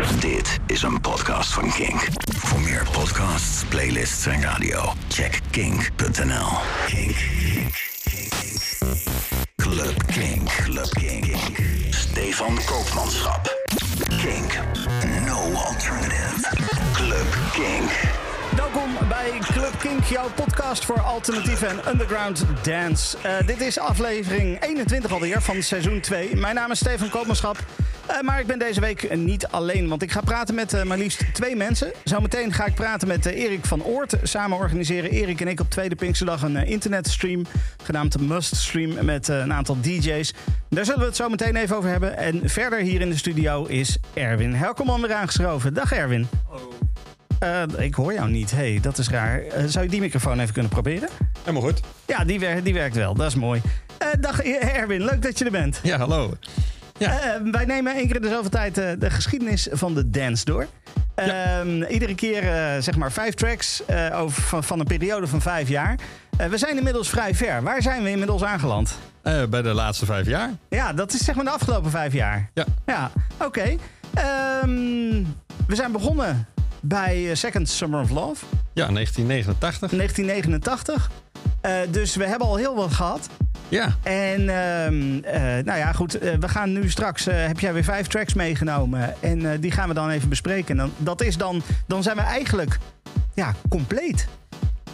Dit is een podcast van Kink. Voor meer podcasts, playlists en radio, check kink.nl. Kink. Club Kink. Club Kink. Stefan Koopmanschap. Kink. No alternative. Club Kink. Welkom bij Club Kink, jouw podcast voor alternatieve en underground dance. Eh, dit is aflevering 21 alweer van seizoen 2. Mijn naam is Stefan Koopmanschap. Uh, maar ik ben deze week niet alleen, want ik ga praten met uh, maar liefst twee mensen. Zometeen ga ik praten met Erik van Oort. Samen organiseren Erik en ik op Tweede Pinksterdag een internetstream... genaamd Must Stream met een aantal DJ's. Daar zullen we het zo meteen even over hebben. En verder hier in de studio is Erwin Helkelman weer aangeschoven. Dag Erwin. Hallo. Uh, ik hoor jou niet. hey, dat is raar. Uh, zou je die microfoon even kunnen proberen? Helemaal goed. Ja, die, wer die werkt wel. Dat is mooi. Uh, dag Erwin, leuk dat je er bent. Ja, hallo. Ja. wij nemen één keer in de zoveel tijd de geschiedenis van de dance door. Ja. Iedere keer zeg maar vijf tracks over, van, van, een periode van vijf jaar. we zijn inmiddels vrij ver. Waar zijn we inmiddels aangeland? bij de laatste vijf jaar. Ja, dat is zeg maar de afgelopen vijf jaar. Ja. Ja, oké. Okay. Um, we zijn begonnen bij Second Summer of Love. Ja, 1989. 1989. Uh, dus we hebben al heel wat gehad. Ja. En uh, uh, nou ja, goed. we gaan nu straks. heb jij weer vijf tracks meegenomen. En die gaan we dan even bespreken. En dan, dat is dan. Dan zijn we eigenlijk. Ja, compleet.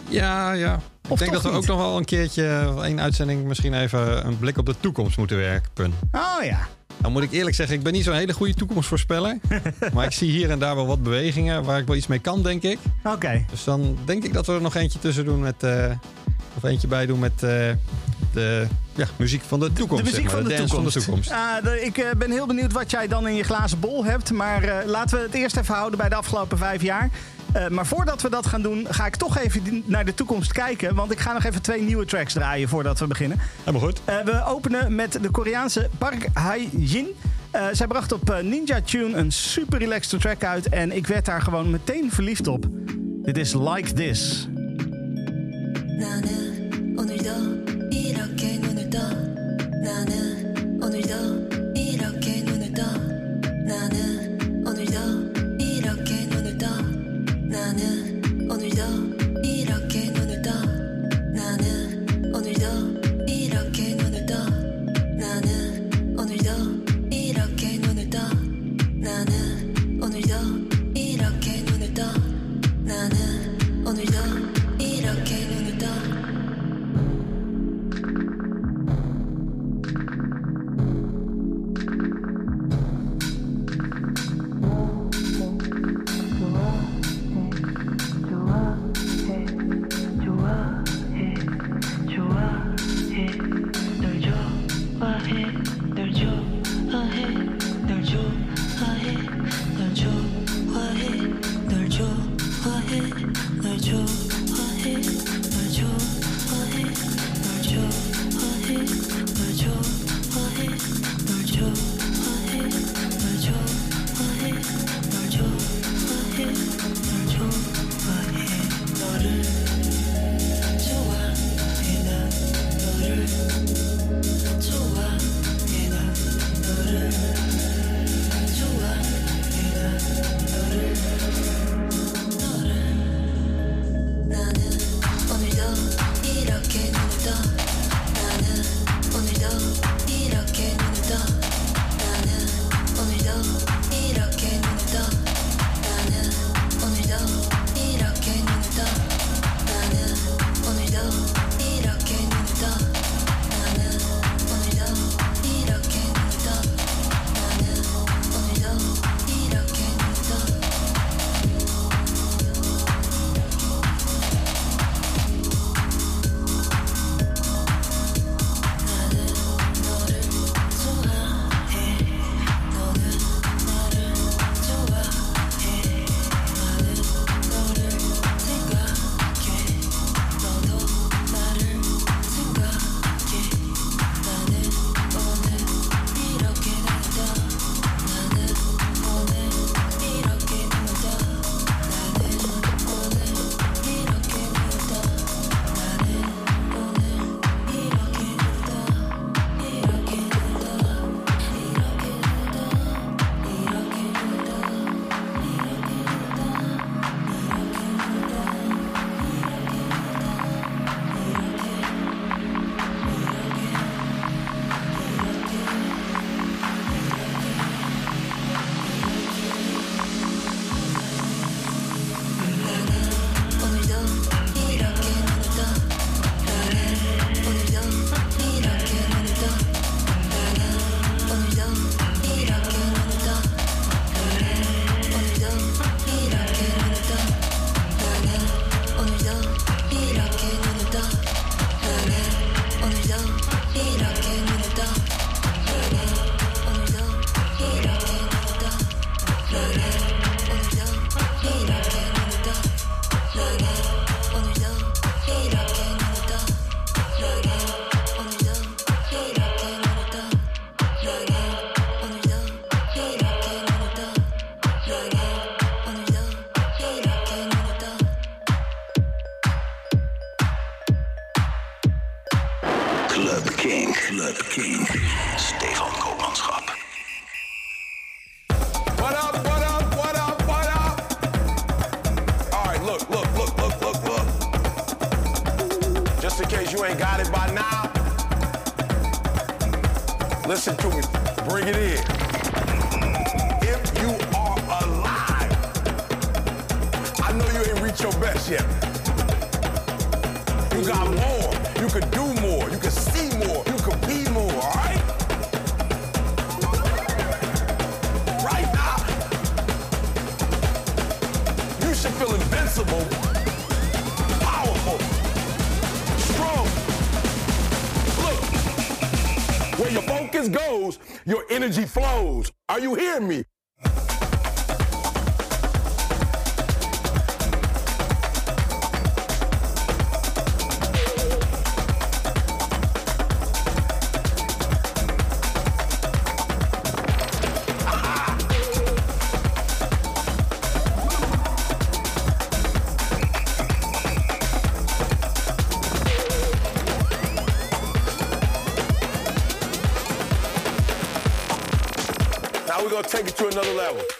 Ja, ja. Of ik denk dat we niet? ook nog wel een keertje, één uitzending, misschien even een blik op de toekomst moeten werpen. Oh ja. Nou moet ik eerlijk zeggen, ik ben niet zo'n hele goede toekomstvoorspeller. maar ik zie hier en daar wel wat bewegingen waar ik wel iets mee kan, denk ik. Oké. Okay. Dus dan denk ik dat we er nog eentje tussen doen met. Of eentje bij doen met. De ja, muziek van de toekomst. De muziek zeg maar, van, de, de toekomst. van de toekomst. Uh, de, ik uh, ben heel benieuwd wat jij dan in je glazen bol hebt. Maar uh, laten we het eerst even houden bij de afgelopen vijf jaar. Uh, maar voordat we dat gaan doen, ga ik toch even naar de toekomst kijken. Want ik ga nog even twee nieuwe tracks draaien voordat we beginnen. Helemaal goed. Uh, we openen met de Koreaanse Park Hae-jin. Uh, zij bracht op Ninja Tune een super relaxed track uit. En ik werd daar gewoon meteen verliefd op. Dit is Like This. 이렇게 눈을 떠. 나는 오늘도 이렇게 눈을 떠. 나는 오늘도 이렇게 눈을 떠. 나는 오늘도 이렇게 눈을 떠. 나는 오늘도 이렇게 눈을 떠. 나는 오늘도 이렇게 눈을 떠. 나는 오늘도 이렇게 눈을 떠. 나는 오늘도 your another level.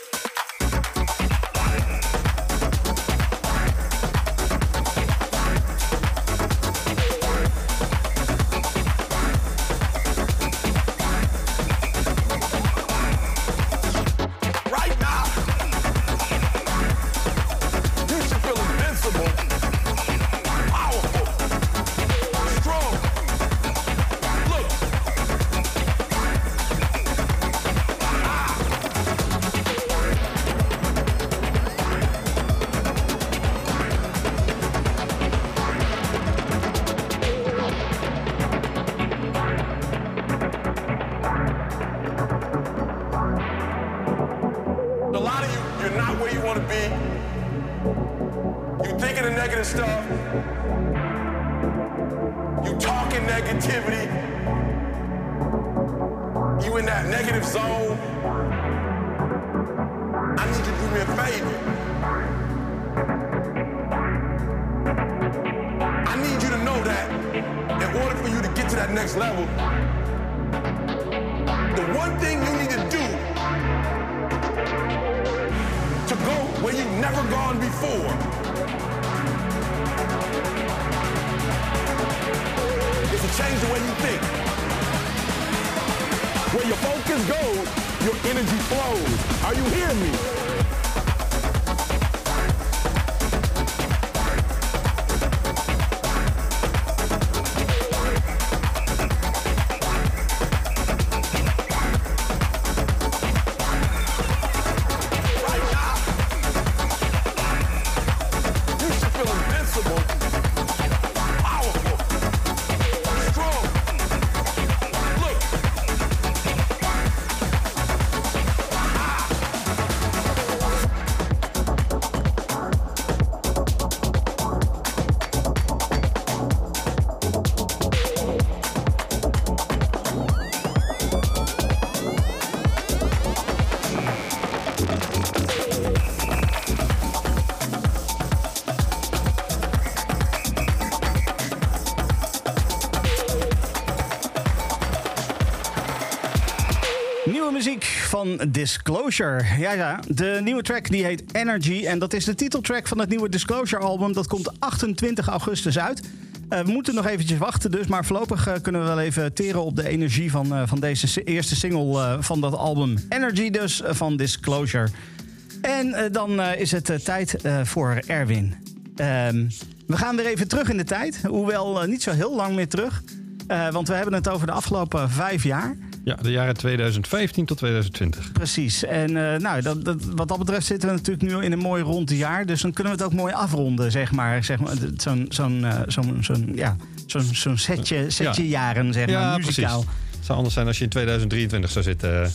The one thing you need to do to go where you've never gone before. Is to change the way you think. Where your focus goes, your energy flows. Are you hearing me? Disclosure. Ja, ja, de nieuwe track die heet Energy. En dat is de titeltrack van het nieuwe Disclosure album. Dat komt 28 augustus uit. Eh, we moeten nog eventjes wachten dus. Maar voorlopig eh, kunnen we wel even teren op de energie van, eh, van deze eerste single van dat album. Energy dus, van Disclosure. En dan is het tijd voor Erwin. Ehm, we gaan weer even terug in de tijd. Hoewel niet zo heel lang meer terug. Want we hebben het over de afgelopen vijf jaar. Ja, de jaren 2015 tot 2020. Precies. En eh, nou, dat, dat, wat dat betreft zitten we natuurlijk nu in een mooi rond jaar. Dus dan kunnen we het ook mooi afronden, zeg maar. Zeg maar zo'n zo'n eh, zo'n zo'n ja, zo'n zo'n setje, setje Ja. jaren, zeg maar, Ja, muzikaal. precies. Het zou anders zijn als je in 2023 zou zitten.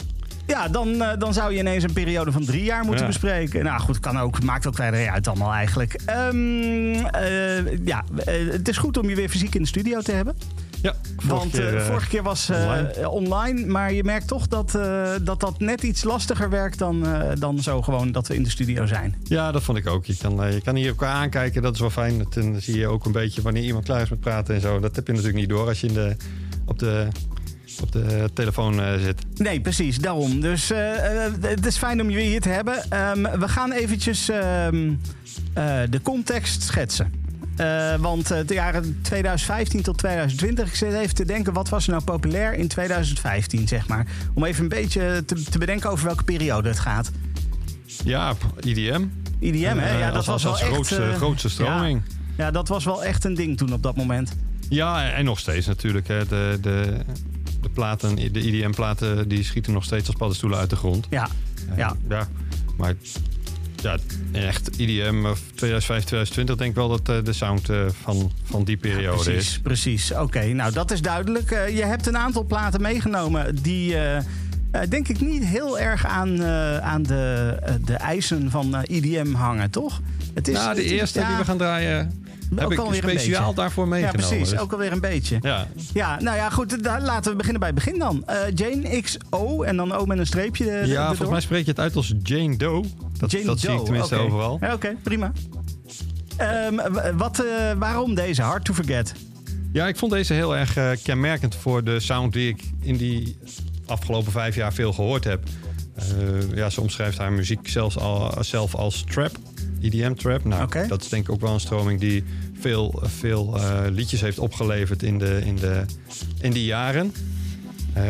Ja, dan, eh, dan zou je ineens een periode van drie jaar moeten Ja. bespreken. Nou goed, kan ook. Maakt ook verder uit allemaal eigenlijk. Ehm, eh, ja, het is goed om je weer fysiek in de studio te hebben. Ja, Want eh, eh, vorige keer was eh, online. online. Maar je merkt toch dat, dat dat net iets lastiger werkt dan, dan zo gewoon dat we in de studio zijn. Ja, dat vond ik ook. Je kan, je kan hier elkaar aankijken, dat is wel fijn. Dan zie je ook een beetje wanneer iemand klaar is met praten en zo. Dat heb je natuurlijk niet door als je in de, op, de, op de telefoon zit. Nee, precies, daarom. Dus het is fijn om je weer hier te hebben. Ehm, we gaan eventjes ehm, eh, de context schetsen. Eh, want eh, de jaren 2015 tot 2020, ik zit even te denken, wat was er nou populair in 2015, zeg maar? Om even een beetje te, te bedenken over welke periode het gaat. Ja, IDM. IDM, hè? Ja, Eh, dat als, was als, wel als echt... grootste, grootste stroming. Ja, ja, dat was wel echt een ding toen op dat moment. Ja, en nog steeds natuurlijk. Hè. De, de, de platen, de IDM-platen, die schieten nog steeds als paddenstoelen uit de grond. Ja, ja. ja. Maar ja, echt IDM of 2005, 2020 denk ik wel dat eh, de sound eh, van, van die periode precies, is. precies. Oké, nou dat is duidelijk. Eh, je hebt een aantal platen meegenomen die... eh, eh, denk ik niet heel erg aan, eh, aan de, de eisen van IDM hangen, toch? Het is, nou, de het is- eerste ja, die we gaan draaien, heb ook ik alweer een speciaal beetje. daarvoor Ja, meegenomen. precies. Dus- Ook alweer een beetje. ja, Ja, nou ja, goed. daar- laten we beginnen bij het begin dan. Eh, Jane XO en dan O met een streepje. eh, ja volgens mij spreek je het uit als Jane Doe. Dat, Jane dat zie Doe, ik tenminste overal. Ja, Oké, prima. Ehm, wat, eh, waarom deze? Hard to Forget. Ja, ik vond deze heel erg kenmerkend voor de sound die ik in die afgelopen vijf jaar veel gehoord heb. Eh, ja, ze omschrijft haar muziek zelfs al, zelf als trap, EDM trap. Nou, dat is denk ik ook wel een stroming die veel, veel eh, liedjes heeft opgeleverd in, de, in, de, in die jaren. Eh,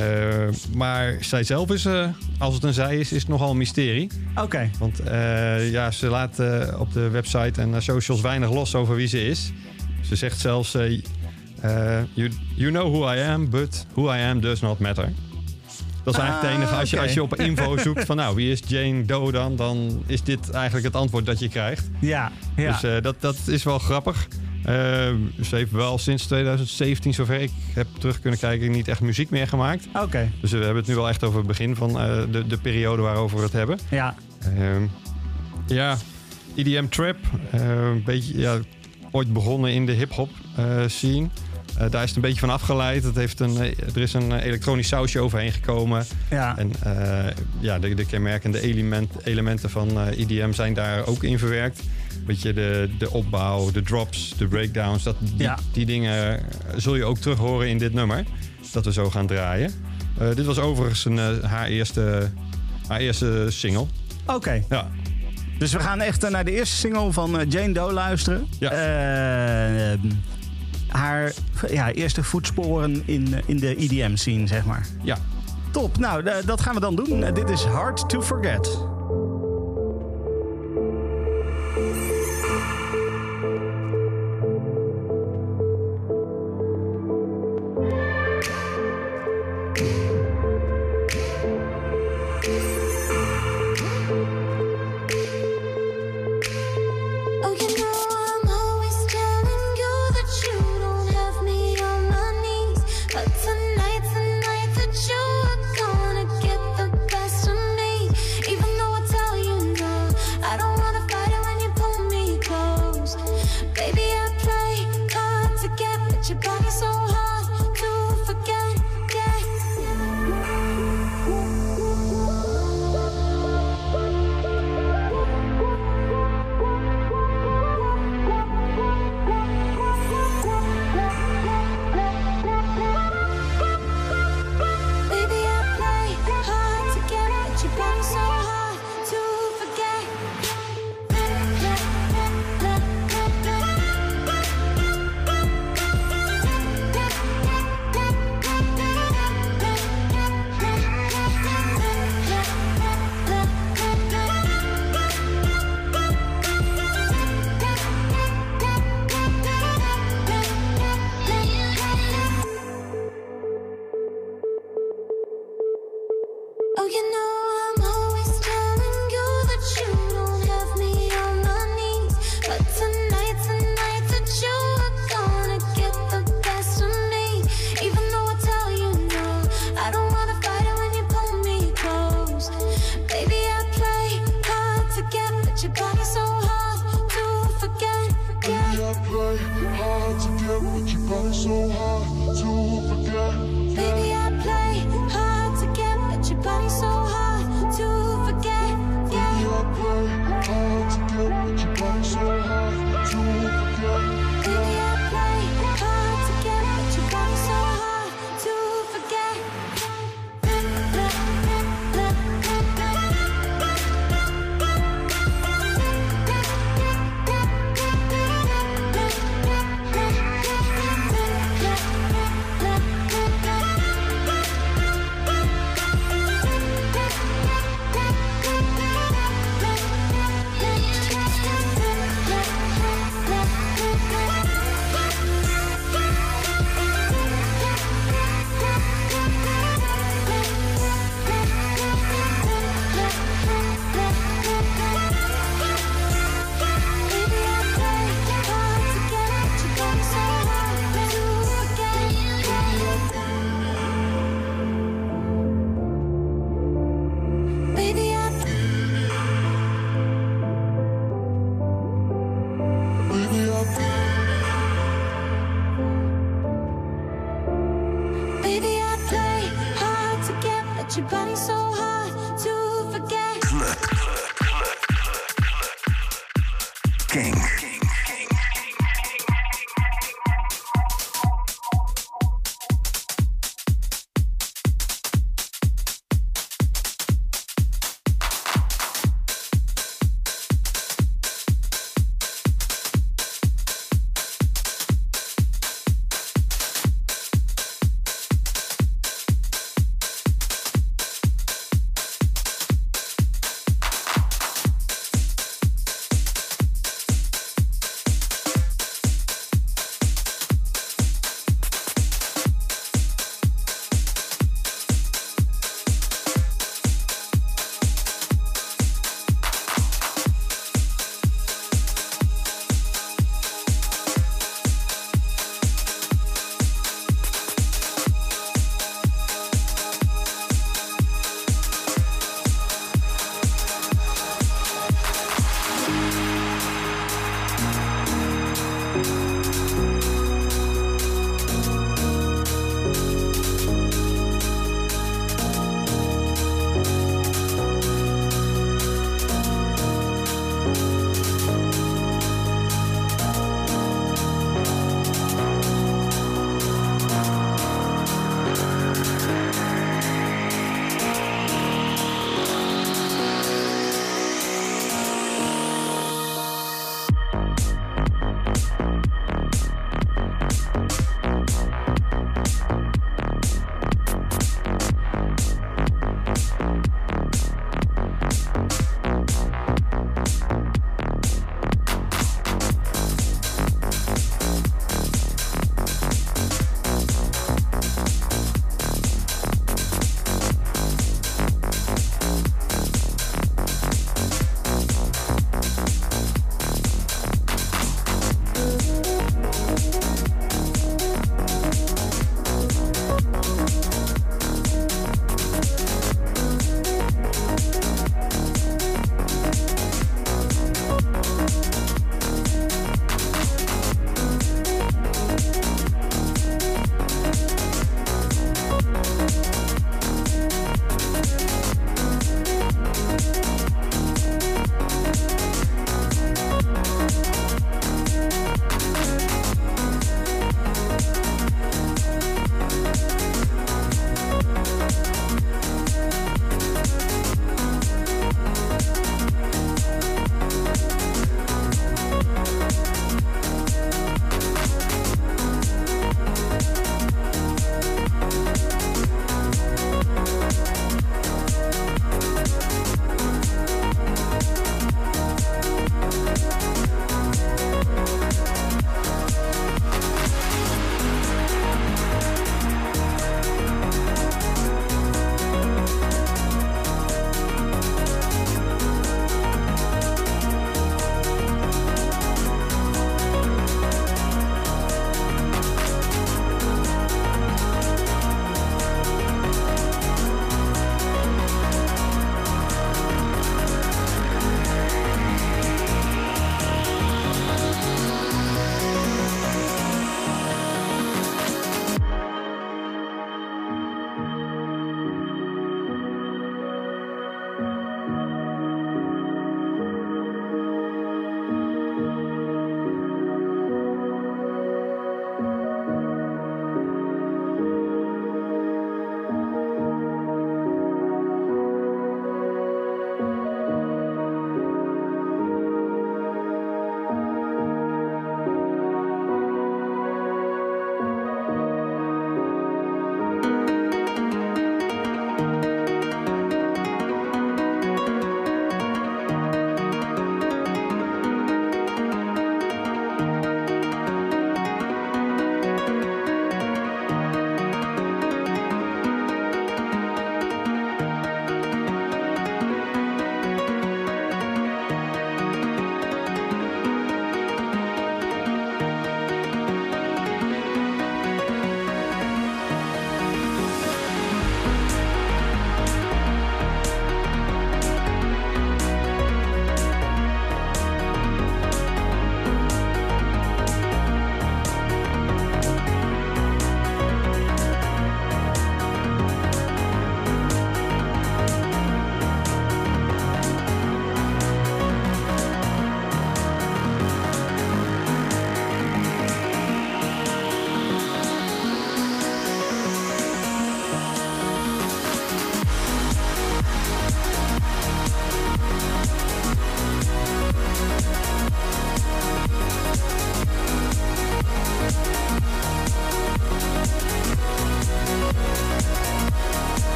maar zij zelf is, eh, als het een zij is, is het nogal een mysterie. Oké. Want ja, ze laat op de website en socials weinig los over wie ze is. Ze zegt zelfs: you, you know who I am, but who I am does not matter. Dat is eigenlijk het Ah, enige. Als je, als je op info zoekt van nou, wie is Jane Doe dan? Dan is dit eigenlijk het antwoord dat je krijgt. Ja, ja. Dus eh, dat, dat is wel grappig. Eh, ze heeft wel sinds 2017, zover ik heb terug kunnen kijken, niet echt muziek meer gemaakt. Oké, Dus we hebben het nu wel echt over het begin van eh, de, de periode waarover we het hebben. ja. Ehm, ja, EDM trap. een beetje, ja, ooit begonnen in de hip-hop scene. Eh, daar is het een beetje van afgeleid. Het heeft een, eh, er is een eh, elektronisch sausje overheen gekomen. ja. En ja, de, de kenmerkende element, elementen van eh, EDM zijn daar ook in verwerkt. Beetje de, de opbouw, de drops, de breakdowns. Dat, die, Ja. die dingen zul je ook terug horen in dit nummer. Dat we zo gaan draaien. Dit was overigens een, haar, eerste, haar eerste single. Oké, Ja, dus we gaan echt naar de eerste single van Jane Doe luisteren. Ja. Haar ja, eerste voetsporen in, eh, in de EDM scene, zeg maar. ja. Top, nou eh, dat gaan we dan doen. Dit is Hard to Forget.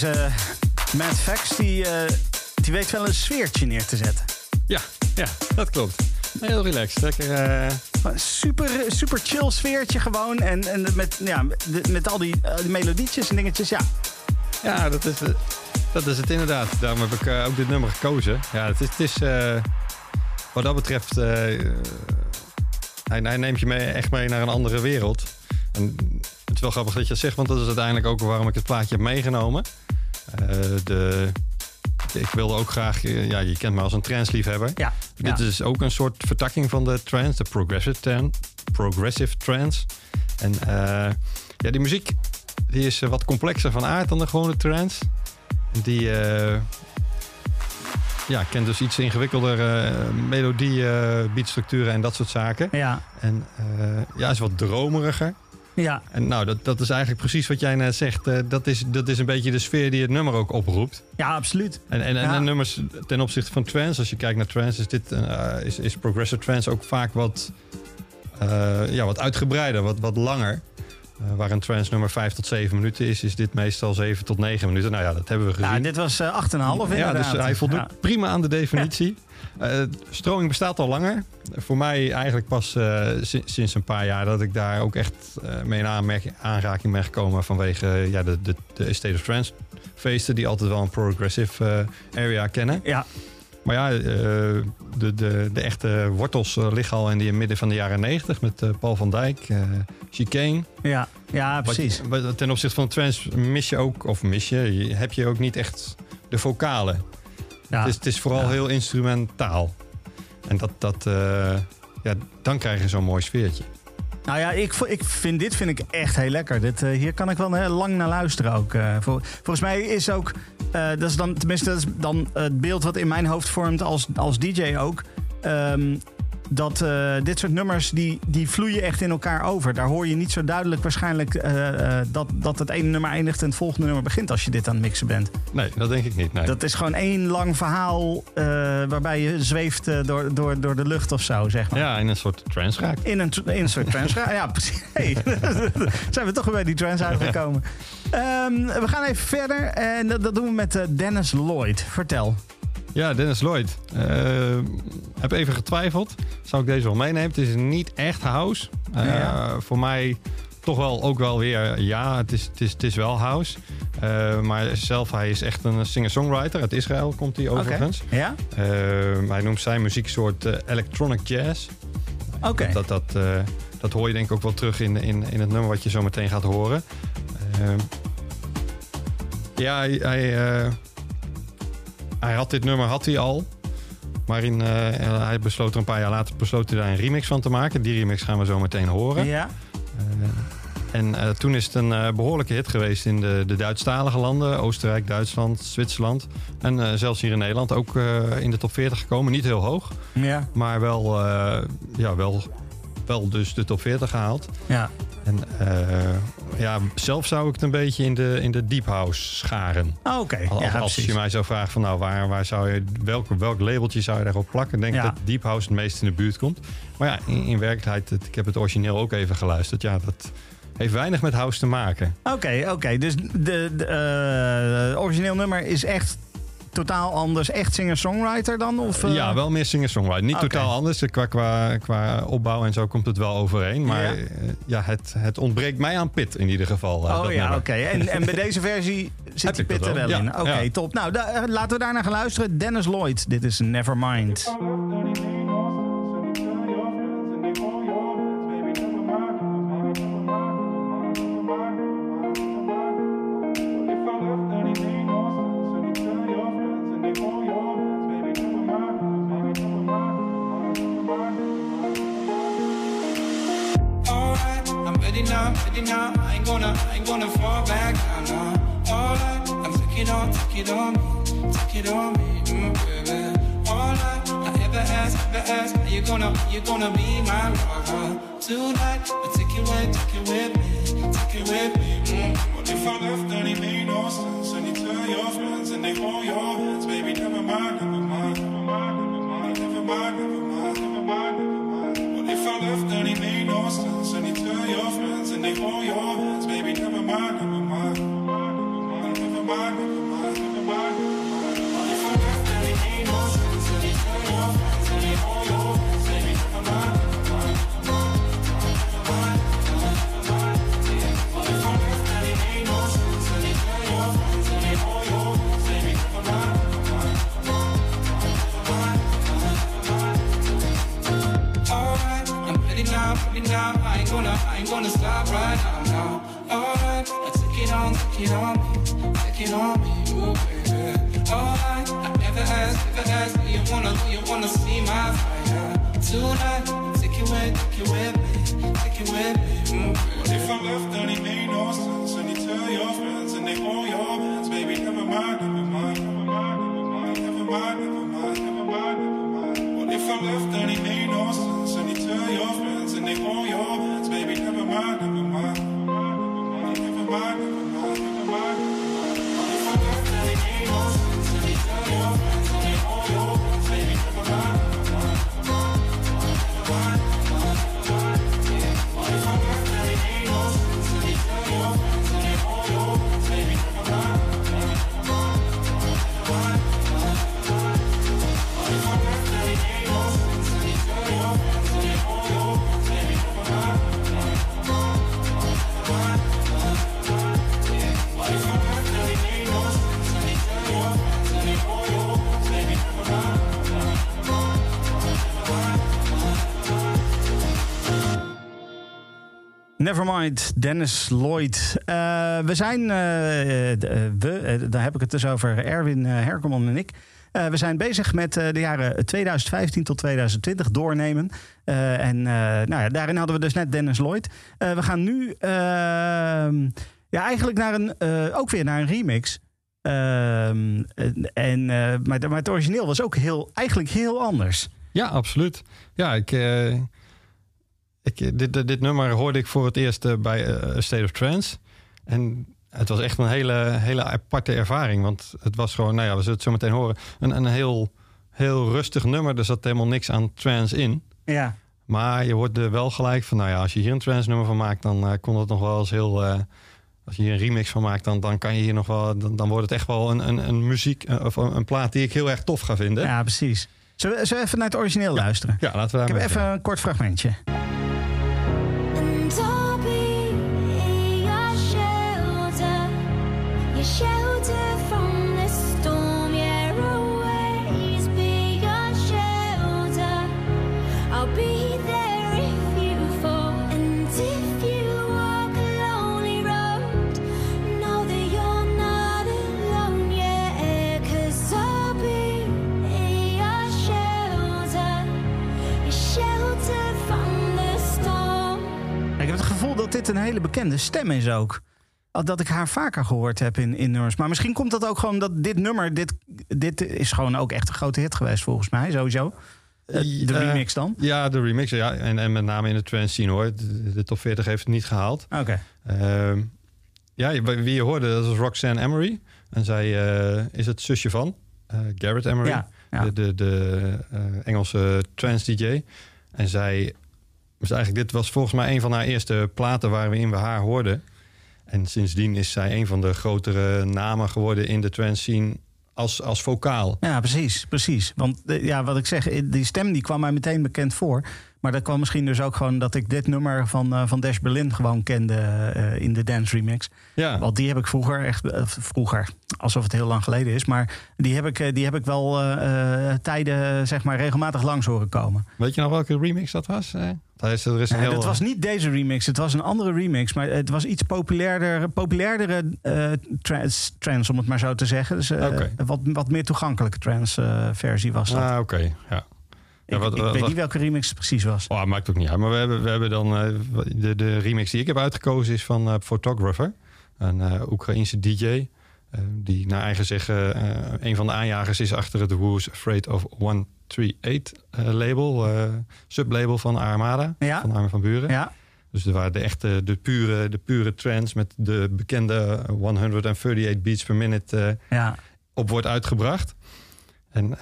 Deze Matt Fax, die, eh, die weet wel een sfeertje neer te zetten. Ja, ja, dat klopt. Heel relaxed. Lekker. eh, Super, super chill sfeertje gewoon. En, en met, ja, met- al die, eh, die melodietjes en dingetjes. Ja, ja, dat is, eh, dat is het inderdaad. Daarom heb ik eh, ook dit nummer gekozen. Ja, het is, het is eh, wat dat betreft. eh, hij, hij neemt je mee, echt mee naar een andere wereld. En het is wel grappig dat je dat zegt, want dat is uiteindelijk ook waarom ik het plaatje heb meegenomen. De, ik wilde ook graag, eh, ja, je kent me als een transliefhebber. ja. Dit ja. is ook een soort vertakking van de trance, de progressive, tran- progressive trance. En eh, ja, die muziek die is wat complexer van aard dan de gewone trance. Die eh, ja, kent dus iets ingewikkelder melodie, eh, beatstructuren en dat soort zaken. Ja, En ja, is wat dromeriger. Ja, En nou, dat, dat is eigenlijk precies wat jij net zegt. Eh, dat, is, dat is een beetje de sfeer die het nummer ook oproept. ja, absoluut. En, en, en Ja. nummers ten opzichte van trance, als je kijkt naar trance, is, dit, eh, is, is progressive trance ook vaak wat, eh, ja, wat uitgebreider, wat, wat langer. Eh, waar een trance nummer 5 tot 7 minuten is, is dit meestal 7 tot 9 minuten. Nou ja, dat hebben we gezien. Nou, dit was eh 8,5 inderdaad. ja, dus hij voldoet Ja. prima aan de definitie. Eh, stroming bestaat al langer. Voor mij eigenlijk pas eh, si- sinds een paar jaar dat ik daar ook echt eh, mee in aanraking ben gekomen vanwege eh, ja, de, de, de State of Trance feesten die altijd wel een progressive eh, area kennen. Ja, Maar ja, eh, de, de, de echte wortels eh, liggen al in die midden van de jaren 90 met eh, Paul van Dijk, Chicane. ja, ja, precies. wat- ten opzichte van trance mis je ook, of mis je, heb je ook niet echt de vocalen. Ja. Het, is, het is vooral Ja. heel instrumentaal. En dat, dat ja, dan krijg je zo'n mooi sfeertje. Nou ja, ik, ik vind, dit vind ik echt heel lekker. Dit, eh, hier kan ik wel heel lang naar luisteren ook. eh. Vol- volgens mij is ook, eh, dat is dan, tenminste dat is dan het beeld wat in mijn hoofd vormt als, als DJ ook. ehm, dat eh, dit soort nummers, die, die vloeien echt in elkaar over. Daar hoor je niet zo duidelijk waarschijnlijk eh, eh, dat, dat het ene nummer eindigt en het volgende nummer begint als je dit aan het mixen bent. Nee, dat denk ik niet. Nee. Dat is gewoon één lang verhaal waarbij je zweeft door, door, door de lucht of zo, zeg maar. Ja, in een soort trance raakt. In een, in een soort trance. ja, precies. Hey, zijn we toch weer bij die trance uitgekomen. Ehm, we gaan even verder. En dat, dat doen we met Dennis Lloyd. Vertel. Ja, Dennis Lloyd. Eh, heb even getwijfeld. Zou ik deze wel meenemen? Het is niet echt house. Eh, Ja. Voor mij toch wel ook wel weer ja, het is, het is, het is wel house. Eh, maar zelf, hij is echt een singer-songwriter. Uit Israël komt hij overigens. Oké. Ja? Hij noemt zijn muzieksoort electronic jazz. Oké. Dat, dat, dat, dat hoor je denk ik ook wel terug in, in, in het nummer wat je zo meteen gaat horen. Ja, hij, hij, hij had dit nummer had hij al. Maar in, eh, hij besloot er een paar jaar later besloot hij daar een remix van te maken. Die remix gaan we zo meteen horen. Ja? En eh, toen is het een eh, behoorlijke hit geweest in de, de Duitsstalige landen. Oostenrijk, Duitsland, Zwitserland. En eh, zelfs hier in Nederland ook eh, in de top 40 gekomen. Niet heel hoog, Ja. maar wel, eh, ja, wel, wel dus de top 40 gehaald. Ja. En eh, ja, zelf zou ik het een beetje in de, in de deep house scharen. Oké. Als, Ja, als je mij zou vragen van nou, waar, waar zou je, welk, welk labeltje zou je daarop plakken? Denk ik dat deep house het meest in de buurt komt. Maar ja, in, in werkelijkheid, het- ik heb het origineel ook even geluisterd. Ja, dat heeft weinig met house te maken. Oké, oké. Dus de, de eh, origineel nummer is echt totaal anders. Echt singer-songwriter dan? Of, eh? Ja, wel meer singer-songwriter. Niet totaal anders. Qua, qua, qua opbouw en zo komt het wel overeen. Maar Ja. ja, ja het, het ontbreekt mij aan pit in ieder geval. eh, Oh dat ja, oké. En, en bij deze versie zit die pit er wel, in. Oké, top. Nou, da- eh, laten we daarna gaan luisteren. Dennis Lloyd, dit is Nevermind. I ain't gonna, I ain't gonna fall back now. No. Alright, I'm take it on, take it on me, take it on me, mm, baby. Alright, I ever ask, ever ask, are you gonna, are you gonna be my lover tonight? I take it with, take it with me, take it with me. Mm. What if I left? Then it made no sense. And you tell your friends and they hold your hands, baby. Never mind, never mind, never mind, never mind, never mind, never mind, never mind, never mind. What if I left? Then it made no sense. And you tell your friends they blow your hands, baby. Never mind, never mind. Never mind, never mind, never mind. It ain't no it ain't no Alright, I'm ready now, ready now, I ain't gonna stop right now, now. Alright, I take it on, take it on me, take it on me, ooh baby. Alright, I never asked, never asked, do you wanna, do you wanna see my fire? Tonight, take it with, take it with me, take it with me, ooh baby. If I left, then it made no sense. And you tell your friends, and they all your hands, baby. Never mind, never mind, never mind, never mind, never mind, never mind, never mind. What if I left, then it made no sense. And you tell your friends, and they all your hands, mind, never mind, never mind, never mind, never mind. Nevermind, Dennis Lloyd. Eh, we zijn, eh, eh, we, daar heb ik het dus over Erwin Herkomman en ik. We zijn bezig met de jaren 2015 tot 2020 doornemen. En nou ja, daarin hadden we dus net Dennis Lloyd. We gaan nu ehm, ja, eigenlijk naar een, ook weer naar een remix. Ehm, en, maar, maar het origineel was ook heel, eigenlijk heel anders. Ja, absoluut. Ja, ik, ik, eh, dit, dit, dit nummer hoorde ik voor het eerst eh, bij eh, A State of Trance. En het was echt een hele, hele aparte ervaring. Want het was gewoon, nou ja, we zullen het zo meteen horen, een, een heel, heel rustig nummer. Er zat helemaal niks aan trance in. Ja, Maar je hoorde wel gelijk van, nou ja, als je hier een trance nummer van maakt, dan kon het nog wel eens heel... als je hier een remix van maakt, dan, dan kan je hier nog wel... Dan, dan wordt het echt wel een, een, een muziek of een, een plaat die ik heel erg tof ga vinden. ja precies. Zullen we, zullen we even naar het origineel luisteren? Ja, laten we Ik heb even een kort fragmentje. Dat dit een hele bekende stem is ook. Al Dat ik haar vaker gehoord heb in, in nummers. Maar misschien komt dat ook gewoon dat dit nummer... Dit, dit is gewoon ook echt een grote hit geweest volgens mij, sowieso. Eh, de Eh, remix dan? Ja, de remix. Ja. En, en met name in de trance scene hoor. De, de top 40 heeft het niet gehaald. Oké. Ehm, ja, wie je hoorde, dat is Roxanne Emery. En zij eh, is het zusje van Garrett Emery. Ja, ja. De, de, de Engelse trance DJ. En zij... Dus eigenlijk, dit was volgens mij een van haar eerste platen waarin we haar hoorden. En sindsdien is zij een van de grotere namen geworden in de trance scene als, als vocaal. Ja, precies, precies. Want eh, ja, wat ik zeg, eh, die stem die kwam mij meteen bekend voor. Maar dat kwam misschien dus ook gewoon dat ik dit nummer van, eh, van Dash Berlin gewoon kende in de dance remix. Ja, Want die heb ik vroeger echt, vroeger, alsof het heel lang geleden is. Maar die heb ik, die heb ik wel tijden, zeg maar, regelmatig langs horen komen. weet je nog welke remix dat was? Eh, dat is. Het was niet deze remix, het was een andere remix. Maar het was iets populairder, populairdere eh, trans, om het maar zo te zeggen. Dus, eh, wat, wat meer toegankelijke trans-versie was dat. Ah, oké, ja. Wat, ik, weet niet welke remix het precies was. Oh, maakt ook niet uit. Maar we hebben, we hebben dan de, de remix die ik heb uitgekozen is van Photographer, een Oekraïense DJ. die naar eigen zeggen een van de aanjagers is achter het Who's Afraid of One 38 eh, label, eh, sublabel van Armada, ja. van Arme van Buren. Ja. Dus er waren de echte, de pure, de pure trends met de bekende 138 beats per minute eh, ja. op wordt uitgebracht. En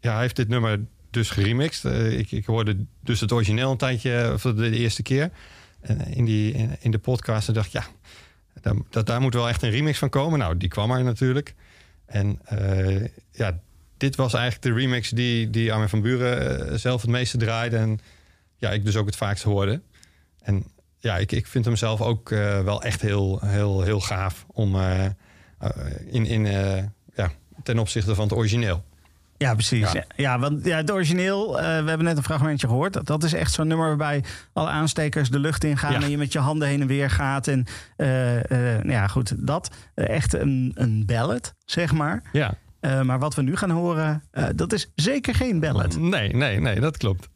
ja, hij heeft dit nummer dus geremixed. Ik, ik, hoorde dus het origineel een tijdje voor de, eerste keer. En in, die, in, de podcast en dacht ik, ja, daar, dat, daar moet wel echt een remix van komen. Nou, die kwam er natuurlijk. En ja, dit was eigenlijk de remix die, die Armin van Buren eh, zelf het meeste draaide. En ja, ik dus ook het vaakst hoorde. En ja, ik, ik vind hem zelf ook eh, wel echt heel, heel, heel gaaf om eh, in, in, ja, ten opzichte van het origineel. Ja, precies. Ja. want ja, het origineel, we hebben net een fragmentje gehoord. Dat, dat is echt zo'n nummer waarbij alle aanstekers de lucht ingaan ja. en je met je handen heen en weer gaat. En nou ja, goed, dat. echt een, een ballad, zeg maar. Ja. Eh, maar wat we nu gaan horen, eh, dat is zeker geen ballad. Nee, nee, nee, dat klopt.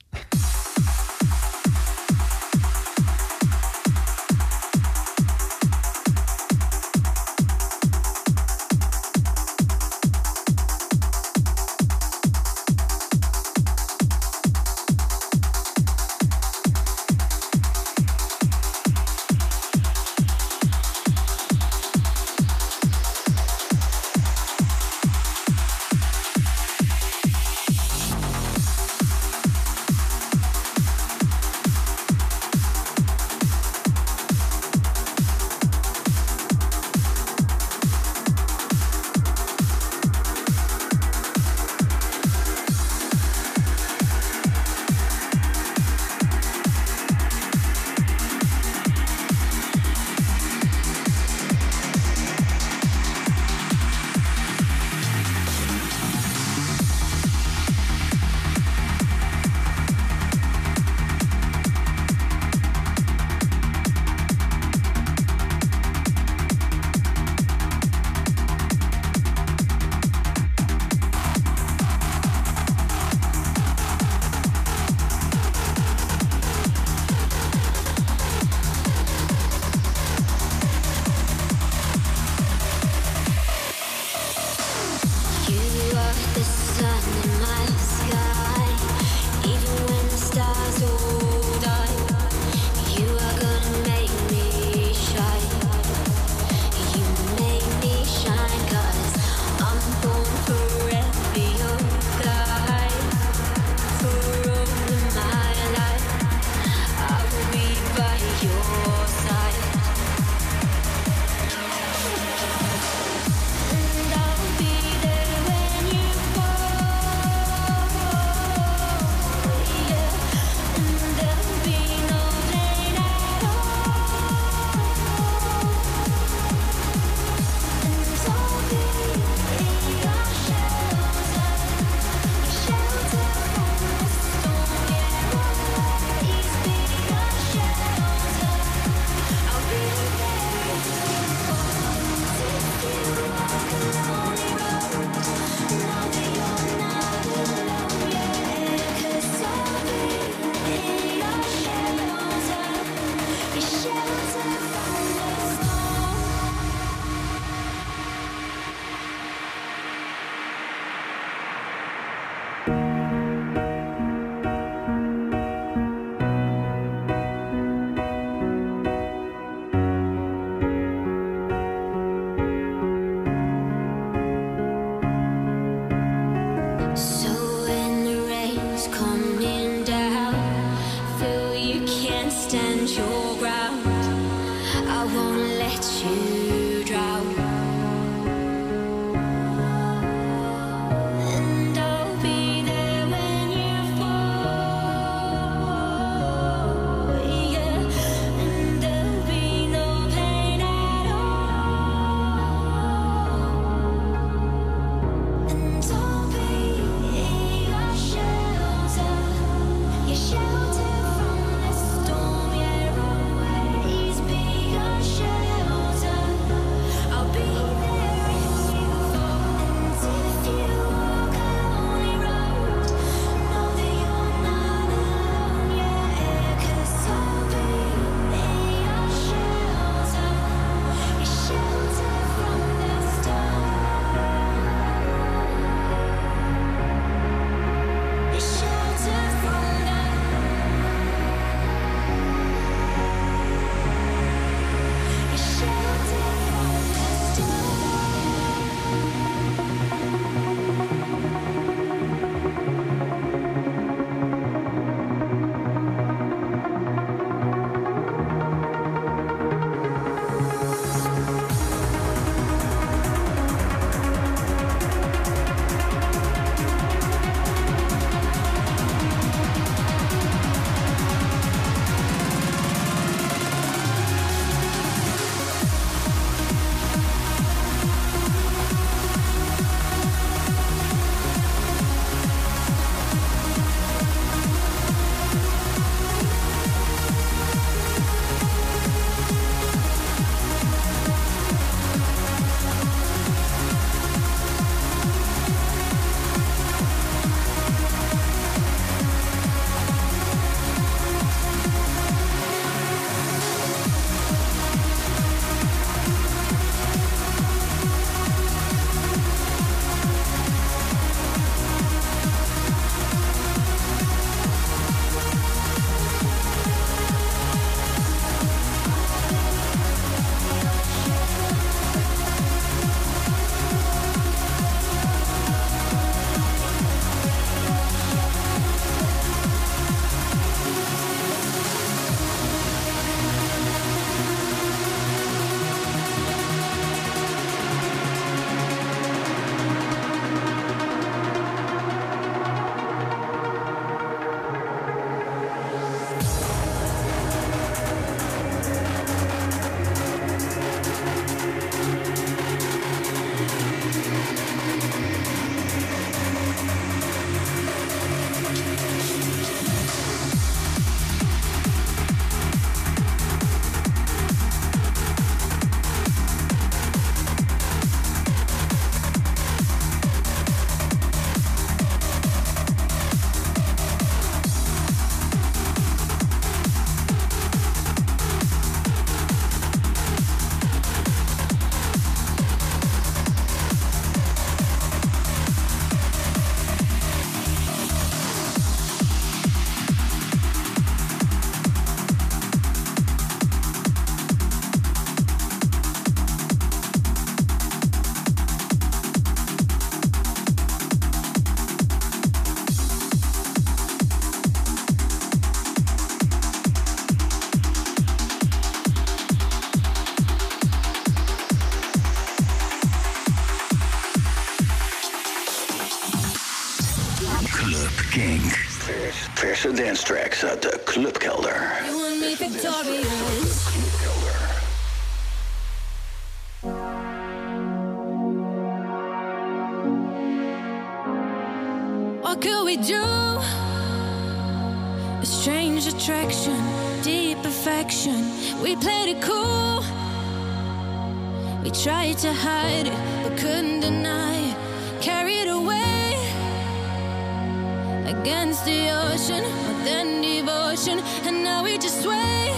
Dance tracks uit de clubkelder. What could we do? A strange attraction, deep affection. We played it cool. We tried to hide it, but couldn't deny it. Carried away against the ocean, then devotion, and now we just sway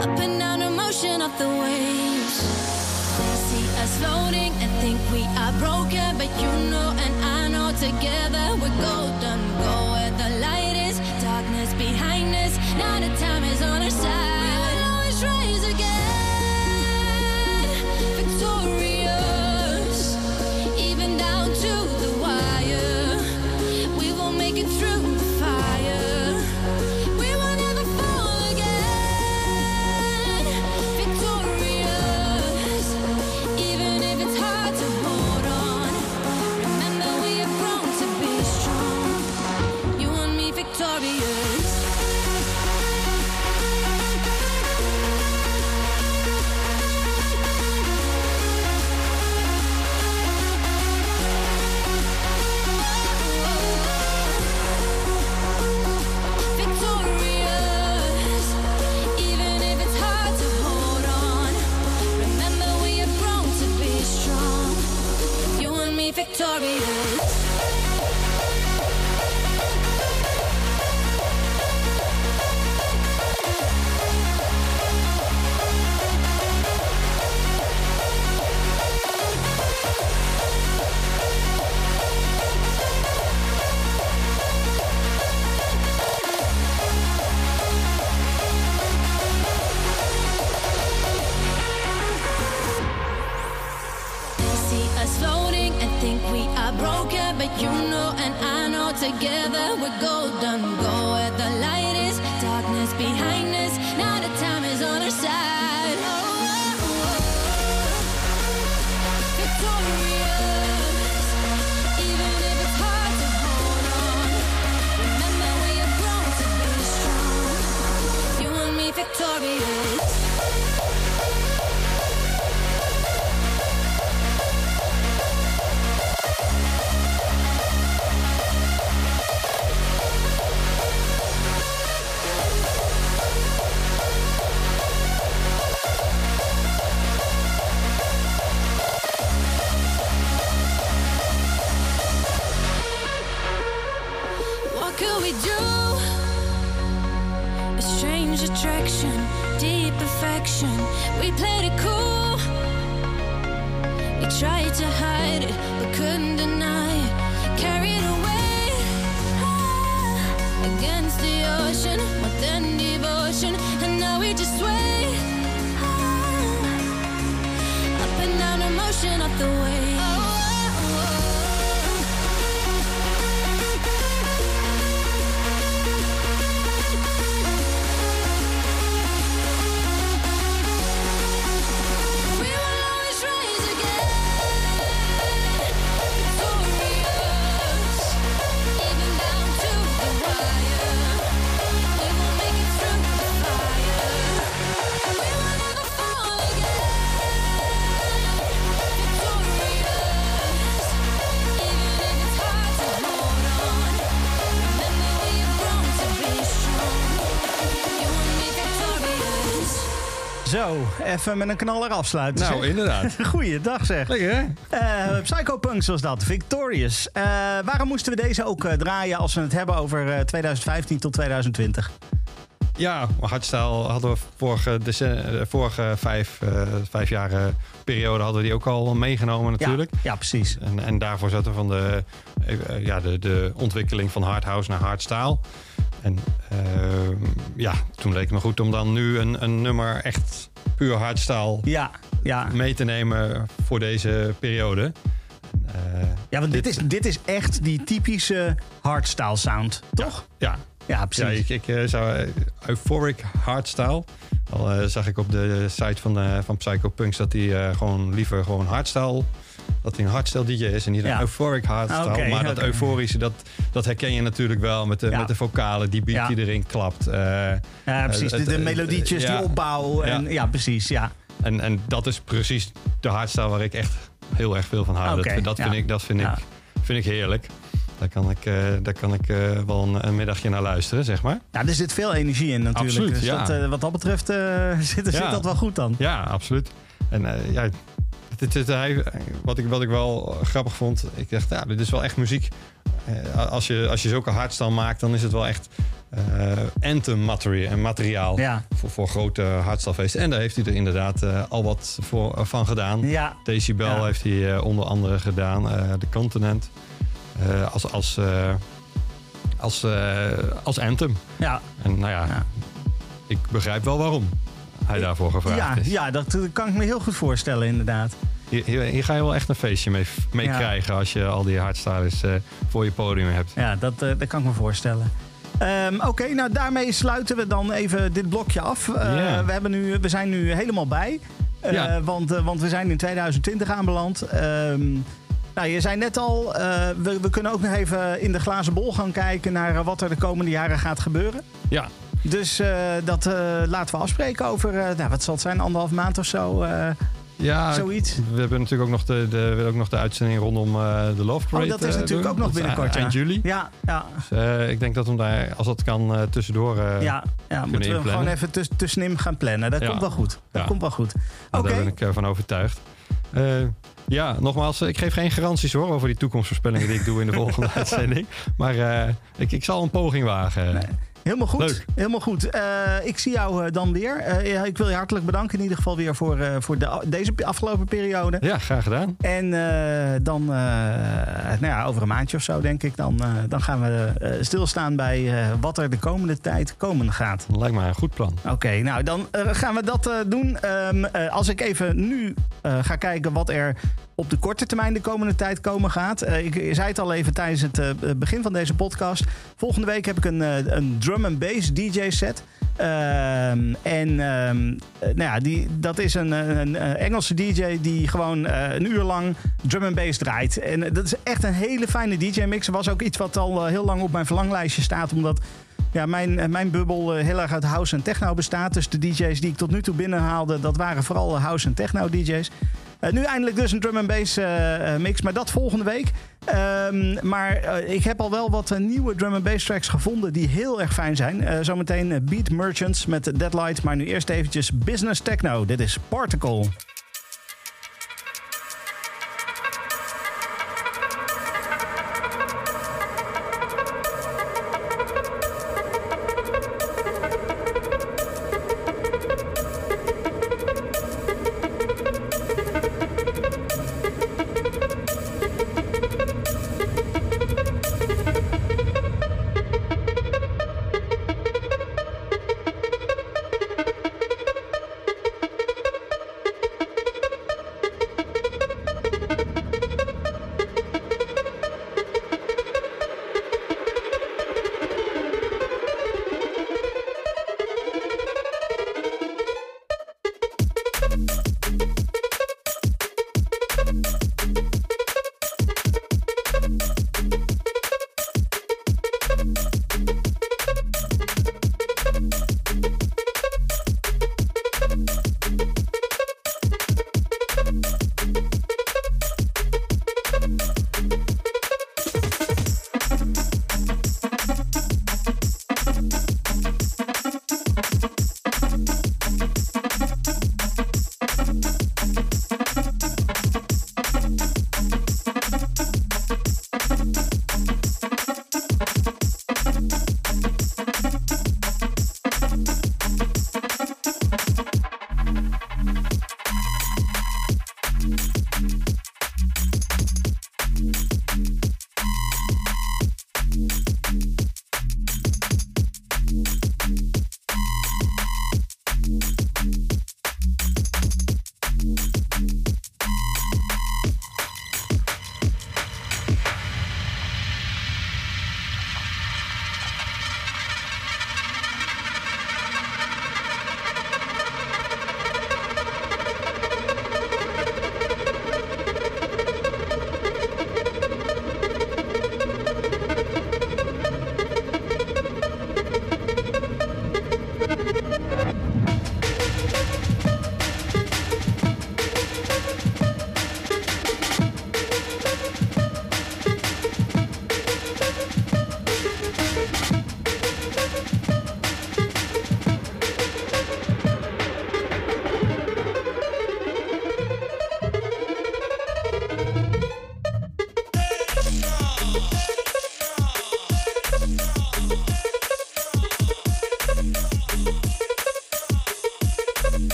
up and down the motion of the waves. They see us floating and think we are broken, but you know and I know together we're golden. Zo, even met een knaller afsluiten. Nou, zeg. inderdaad. Goeiedag zeg. Lekker hè? Eh Psychopunks was dat, Victorious. Eh, waarom moesten we deze ook eh, draaien als we het hebben over eh, 2015 tot 2020? Ja, hardstyle hadden we vorige, vorige vijf, vijf jaar eh, periode hadden we die ook al meegenomen natuurlijk. Ja, ja precies. En, en daarvoor zaten we van de, ja, de, de ontwikkeling van hardhouse naar hardstyle. En ehm, ja, toen leek het me goed om dan nu een, een nummer echt puur hardstyle Ja, ja. mee te nemen voor deze periode. Ja want dit is, dit is echt die typische hardstyle sound, toch? ja, Ja, Ja, precies. ik, ik eh, zou eh, euphoric hardstyle. Al eh, zag ik op de site van, eh, van Psycho Punks dat hij eh, gewoon liever gewoon hardstyle dat hij een hardstyle DJ is en niet Ja. een euphoric hardstyle. Oké, maar dat euforische, dat, dat herken je natuurlijk wel met de, Ja. met de vocalen, die beat Ja. die erin klapt. Eh, Ja, precies. eh, De, de het- melodietjes, ja. die opbouw. En, ja. Ja. precies. Ja. En, en dat is precies de hardstyle waar ik echt heel erg veel van hou. Dat dat, vind, ja. ik, dat vind, Ja. ik, vind ik heerlijk. Daar kan ik, eh, daar kan ik eh, wel een, een middagje naar luisteren, zeg maar. ja, er zit veel energie in natuurlijk. Absoluut, dus ja. dat, eh, wat dat betreft eh, zit, zit Ja. dat wel goed dan. Ja, absoluut. En eh, ja, dit, dit, hij, wat, ik, wat ik wel grappig vond, ik dacht, ja, dit is wel echt muziek. Eh, als, je, als je zulke hardstyle maakt, dan is het wel echt eh anthem materiaal Ja. voor, voor grote hardstylefeesten. En daar heeft hij er inderdaad eh, al wat voor, eh, van gedaan. Ja. Decibel Ja. heeft hij eh, onder andere gedaan. eh, de Continent. eh, als, als, eh, als, eh, als anthem. Ja. En nou ja, ik begrijp wel waarom hij daarvoor gevraagd Ja, is. ja, dat eh, kan ik me heel goed voorstellen inderdaad. Hier, ga je wel echt een feestje mee, mee Ja. krijgen als je al die hardstylers eh voor je podium hebt. Ja, dat, eh, dat kan ik me voorstellen. Ehm, Oké, nou daarmee sluiten we dan even dit blokje af. Eh, we, hebben nu, we zijn nu helemaal bij. Ja. want, want we zijn in 2020 aanbeland. Ehm, nou, je zei net al, we, we kunnen ook nog even in de glazen bol gaan kijken naar wat er de komende jaren gaat gebeuren. Ja, Dus dat laten we afspreken over, nou, wat zal het zijn, anderhalf maand of zo. Ja Zoiets. we hebben natuurlijk ook nog de, de, we ook nog de uitzending rondom eh, de Love Parade. oh, dat is eh, natuurlijk ook nog binnenkort. Eind ja. juli. Ja, ja, Dus, eh, ik denk dat we daar, als dat kan, tussendoor... ja, ja moeten we hem gewoon even tuss- tussenin gaan plannen. Dat Ja. komt wel goed. Dat komt wel goed. nou. Daar ben ik van overtuigd. Ja, nogmaals, ik geef geen garanties hoor over die toekomstvoorspellingen die ik doe in de volgende uitzending. Maar ik, ik zal een poging wagen. Nee. Helemaal goed. Leuk. Helemaal goed. Eh, ik zie jou eh, dan weer. Eh, ik wil je hartelijk bedanken in ieder geval weer voor, voor de, deze afgelopen periode. Ja, graag gedaan. En dan, nou ja, over een maandje of zo denk ik, dan, dan gaan we stilstaan bij wat er de komende tijd komen gaat. Lijkt me een goed plan. Oké, nou dan gaan we dat doen. Ehm, eh, als ik even nu ga kijken wat er op de korte termijn de komende tijd komen gaat. Eh, ik zei het al even tijdens het eh, begin van deze podcast. Volgende week heb ik een, eh, een drum and bass DJ set. Ehm, en ehm, eh, nou ja, die, dat is een, een, Engelse DJ die gewoon een uur lang drum and bass draait. En dat is echt een hele fijne DJ-mix. Was ook iets wat al heel lang op mijn verlanglijstje staat, omdat ja, mijn, mijn bubbel heel erg uit house en techno bestaat. Dus de DJ's die ik tot nu toe binnenhaalde, dat waren vooral house en techno DJ's. Eh, nu eindelijk dus een drum and bass eh, eh, mix, maar dat volgende week. Ehm, maar ik heb al wel wat nieuwe drum and bass tracks gevonden die heel erg fijn zijn. Zometeen Beat Merchants met Deadlight, maar nu eerst eventjes Business Techno. Dit is Particle.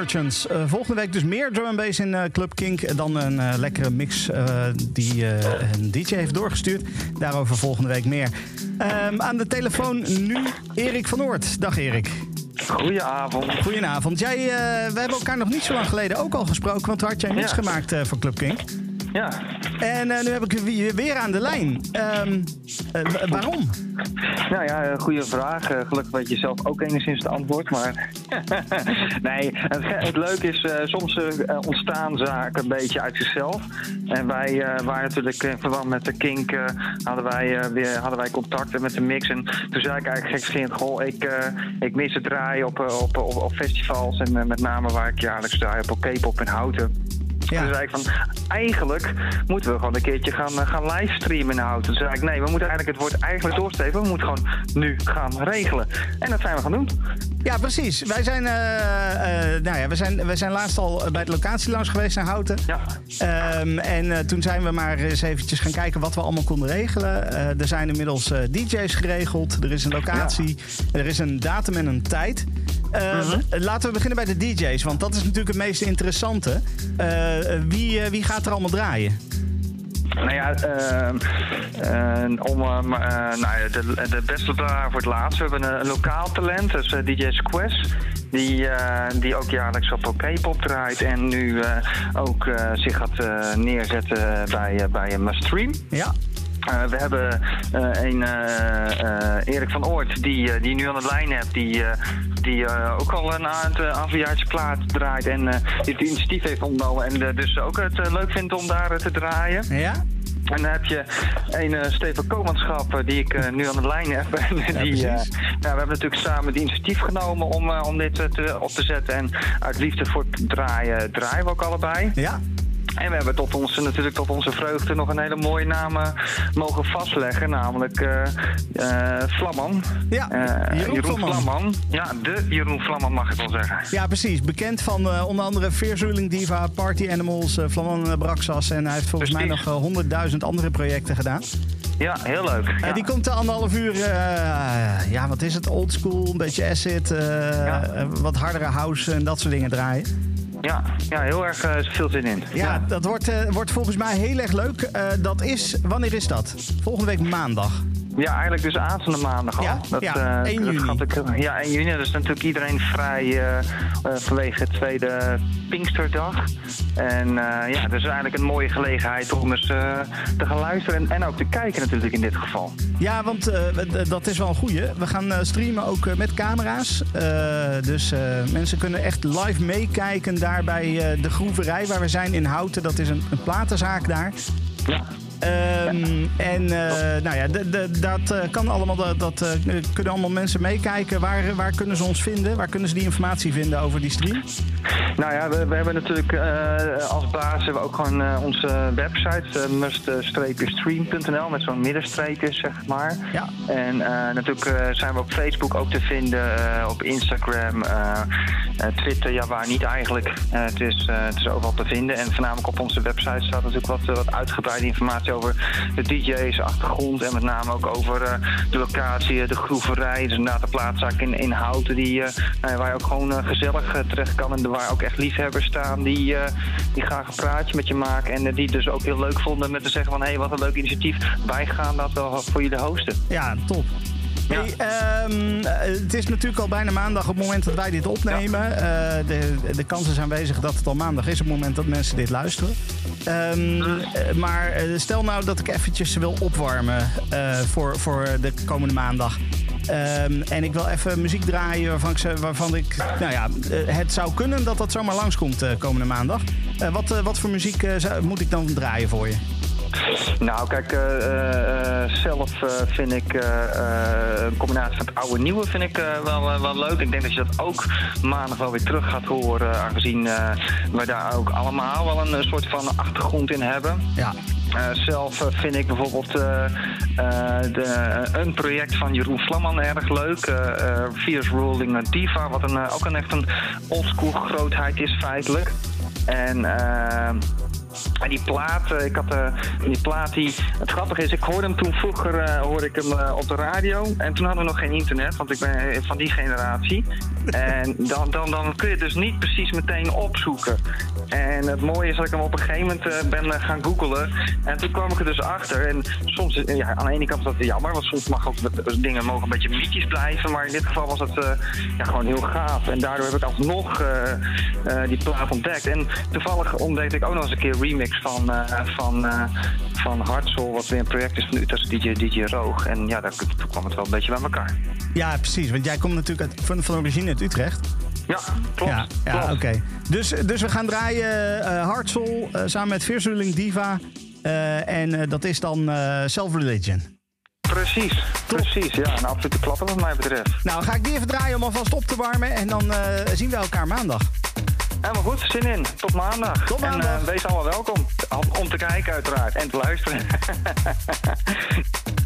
Merchants. Eh, volgende week dus meer drum and bass in eh, Club Kink dan een eh, lekkere mix die een DJ heeft doorgestuurd. Daarover volgende week meer. Ehm, aan de telefoon nu Erik van Noort. Dag Erik. Goedenavond. Goedenavond. Jij, we hebben elkaar nog niet zo lang geleden ook al gesproken, want toen had jij niks Ja. gemaakt voor Club Kink. Ja. En nu heb ik je weer- aan de lijn. Ehm, eh, wa- waarom? Nou ja, goede vraag. Gelukkig weet je zelf ook enigszins het antwoord. Maar nee, het, het leuke is, eh, soms eh, ontstaan zaken een beetje uit zichzelf. En wij eh, waren natuurlijk in verband met de Kink, hadden, wij, weer, hadden wij contacten met de mix. En toen zei ik eigenlijk gekscherend, goh, ik, ik mis het draaien op, op, op, festivals. En met name waar ik jaarlijks draai op K-pop in Houten. Ja. Toen zei ik van, eigenlijk moeten we gewoon een keertje gaan, eh, gaan livestreamen in Houten. Toen zei ik, nee, we moeten eigenlijk het woord eigenlijk doorsteven. We moeten gewoon nu gaan regelen. En dat zijn we gaan doen. Ja, precies. Wij zijn, eh, eh, nou ja, we zijn, we zijn laatst al bij de locatie langs geweest naar Houten. Ja. Ehm, en toen zijn we maar eens eventjes gaan kijken wat we allemaal konden regelen. Er zijn inmiddels DJ's geregeld. Er is een locatie. Er is een datum en een tijd. Eh, Laten we beginnen bij de DJ's, want dat is natuurlijk het meest interessante. Eh, wie, eh, wie gaat er allemaal draaien? Nou ja, ehm, eh, om, ehm, eh, nou ja, de, de beste draaier voor het laatste. We hebben een, een lokaal talent, dat is eh, DJ Squest. Die, eh, die ook jaarlijks op K-pop draait en nu eh, ook eh, zich gaat neerzetten bij, bij een stream. Ja. Eh, we hebben eh, een eh, Erik van Oort, die, die nu aan de lijn hebt, die, die ook al een aantal aanverjaartje plaat draait en die het initiatief heeft ontnomen en dus ook het leuk vindt om daar te draaien. Ja? En dan heb je een Stefan Komanschap eh, die ik nu aan de lijn heb. Die, nou, we hebben natuurlijk samen het initiatief genomen om, om dit te, op te zetten. En uit liefde voor het draaien draaien we ook allebei. Ja. En we hebben tot onze, natuurlijk tot onze vreugde nog een hele mooie naam eh, mogen vastleggen. Namelijk eh eh, Vlamman. Ja, Eh, Jeroen Vlamman. Vlamman. Ja, de Jeroen Vlamman mag ik wel zeggen. Ja, precies. Bekend van onder andere Fierce Ruling Diva, Party Animals, Flaman Braxas. En hij heeft volgens mij nog honderdduizend andere projecten gedaan. Ja, heel leuk. Ja. die komt de anderhalf uur, ja, wat is het? Old school, een beetje acid, Ja. wat hardere house en dat soort dingen draaien. Ja, ja, heel erg eh, veel zin in. Ja, dat wordt, eh, wordt volgens mij heel erg leuk. Eh, dat is, wanneer is dat? Volgende week maandag. Ja, eigenlijk dus aanstaande maandag al. Ja, dat, ja, eh, 1 dat juni. ja, 1 juni. Is natuurlijk iedereen vrij eh, eh, vanwege de tweede Pinksterdag. En eh, ja, is eigenlijk een mooie gelegenheid om eens eh, te gaan luisteren en, en ook te kijken natuurlijk in dit geval. Ja, want eh, dat is wel een goeie. We gaan eh, streamen ook eh, met camera's. Eh, dus eh, mensen kunnen echt live meekijken daar bij eh, de groeverij waar we zijn in Houten. Dat is een, een platenzaak daar. Ja. Ehm, en eh, nou ja, dat eh, kan allemaal. Dat, dat eh, kunnen allemaal mensen meekijken. Waar, waar kunnen ze ons vinden? Waar kunnen ze die informatie vinden over die stream? Nou ja, we, we hebben natuurlijk als basis hebben we ook gewoon onze website, must-stream.nl, met zo'n middenstreepje, zeg maar. Ja. En natuurlijk zijn we op Facebook ook te vinden, op Instagram, Twitter, ja waar niet eigenlijk. Het, is, het is overal te vinden. En voornamelijk op onze website staat natuurlijk wat, wat uitgebreide informatie over de DJ's, achtergrond en met name ook over eh, de locatie, de groeverij. Dus inderdaad de plaatszaak in, in Houten, die, ja, waar je ook gewoon eh, gezellig terecht kan. En waar ook echt liefhebbers staan die, die graag een praatje met je maken. En die dus ook heel leuk vonden met te zeggen van... hé, hey, wat een leuk initiatief. Wij gaan dat wel voor jullie hosten. Ja, top. Ja. Hey, ehm, eh, het is natuurlijk al bijna maandag op het moment dat wij dit opnemen. Eh, de, de kans is aanwezig dat het al maandag is op het moment dat mensen dit luisteren. Ehm, eh, maar stel nou dat ik eventjes wil opwarmen voor, voor de komende maandag. Ehm, en ik wil even muziek draaien waarvan ik, waarvan ik nou ja, het zou kunnen dat dat zomaar langskomt komende maandag. Wat, wat voor muziek moet ik dan draaien voor je? Nou, kijk, eh, eh, eh, zelf vind ik een combinatie van het oude en nieuwe vind ik wel, wel leuk. Ik denk dat je dat ook maandag wel weer terug gaat horen, aangezien we daar ook allemaal wel een soort van achtergrond in hebben. Ja. Eh, zelf vind ik bijvoorbeeld de, een project van Jeroen Vlamman erg leuk. Fierce Ruling Diva, wat een, ook een echt een oldschool grootheid is feitelijk. En En die plaat, eh, ik had eh, die plaat die. Het grappige is, ik hoorde hem toen vroeger eh, hoorde ik hem op de radio. En toen hadden we nog geen internet, want ik ben van die generatie. En dan, dan, dan kun je het dus niet precies meteen opzoeken. En het mooie is dat ik hem op een gegeven moment ben gaan googlen. En toen kwam ik er dus achter. En soms, ja, aan de ene kant is dat jammer, want soms mag ook dingen mogen een beetje mythisch blijven. Maar in dit geval was het ja, gewoon heel gaaf. En daardoor heb ik alsnog die plaat ontdekt. En toevallig ontdekte ik ook nog eens een keer remix van, eh van, eh van Hartzell, wat weer een project is van de Utrechtse DJ, DJ Roog. En ja, daar, toen kwam het wel een beetje bij elkaar. Ja, precies. Want jij komt natuurlijk uit, van, van origine uit Utrecht. Ja, klopt. Ja, ja oké. Dus, dus we gaan draaien Hartzell eh, samen met Virzuling Diva. En dat is dan Self Religion. Precies, precies. Ja, een absolute klapper wat mij betreft. Nou, ga ik die even draaien om alvast op te warmen. En dan zien we elkaar maandag. Helemaal goed, zin in. Tot maandag. Tot maandag. En eh, wees allemaal welkom. Om, om te kijken uiteraard en te luisteren.